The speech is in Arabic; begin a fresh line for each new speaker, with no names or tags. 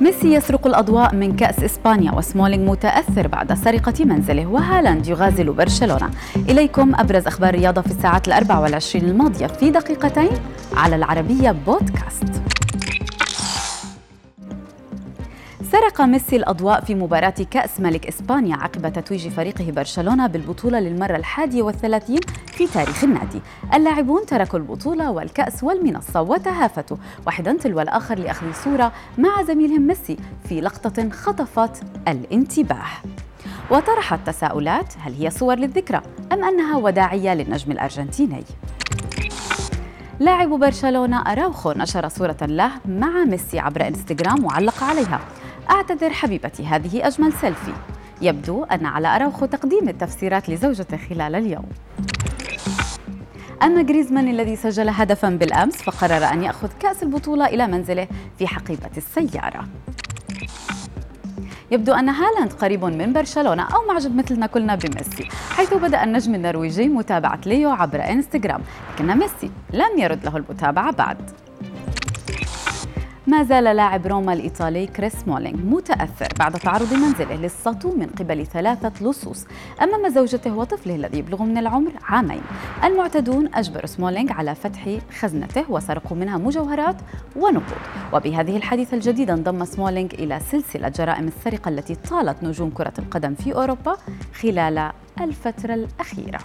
ميسي يسرق الأضواء من كأس إسبانيا وسمولينغ متأثر بعد سرقة منزله وهالاند يغازل برشلونة. إليكم أبرز أخبار الرياضة في الساعات الأربع والعشرين الماضية في دقيقتين على العربية بودكاست. سرق ميسي الأضواء في مباراة كأس ملك إسبانيا عقب تتويج فريقه برشلونة بالبطولة للمرة الحادية والثلاثين في تاريخ النادي. اللاعبون تركوا البطولة والكأس والمنصة وتهافتوا. واحدا تلو الآخر لأخذ صورة مع زميلهم ميسي في لقطة خطفت الانتباه. وطرحت تساؤلات هل هي صور للذكرى أم أنها وداعية للنجم الأرجنتيني؟ لاعب برشلونة أراوخو نشر صورة له مع ميسي عبر إنستغرام وعلق عليها. أعتذر حبيبتي هذه أجمل سيلفي يبدو أن على أراوخو تقديم التفسيرات لزوجته خلال اليوم. أما جريزمان الذي سجل هدفا بالأمس فقرر أن يأخذ كأس البطولة إلى منزله في حقيبة السيارة. يبدو أن هالاند قريب من برشلونة أو معجب مثلنا كلنا بميسي حيث بدأ النجم النرويجي متابعة ليو عبر إنستغرام لكن ميسي لم يرد له المتابعة بعد. ما زال لاعب روما الإيطالي كريس سمولينغ متأثر بعد تعرض منزله للسطو من قبل ثلاثة لصوص أمام زوجته وطفله الذي يبلغ من العمر عامين. المعتدون أجبروا سمولينغ على فتح خزنته وسرقوا منها مجوهرات ونقود. وبهذه الحادثة الجديدة انضم سمولينغ إلى سلسلة جرائم السرقة التي طالت نجوم كرة القدم في أوروبا خلال الفترة الأخيرة.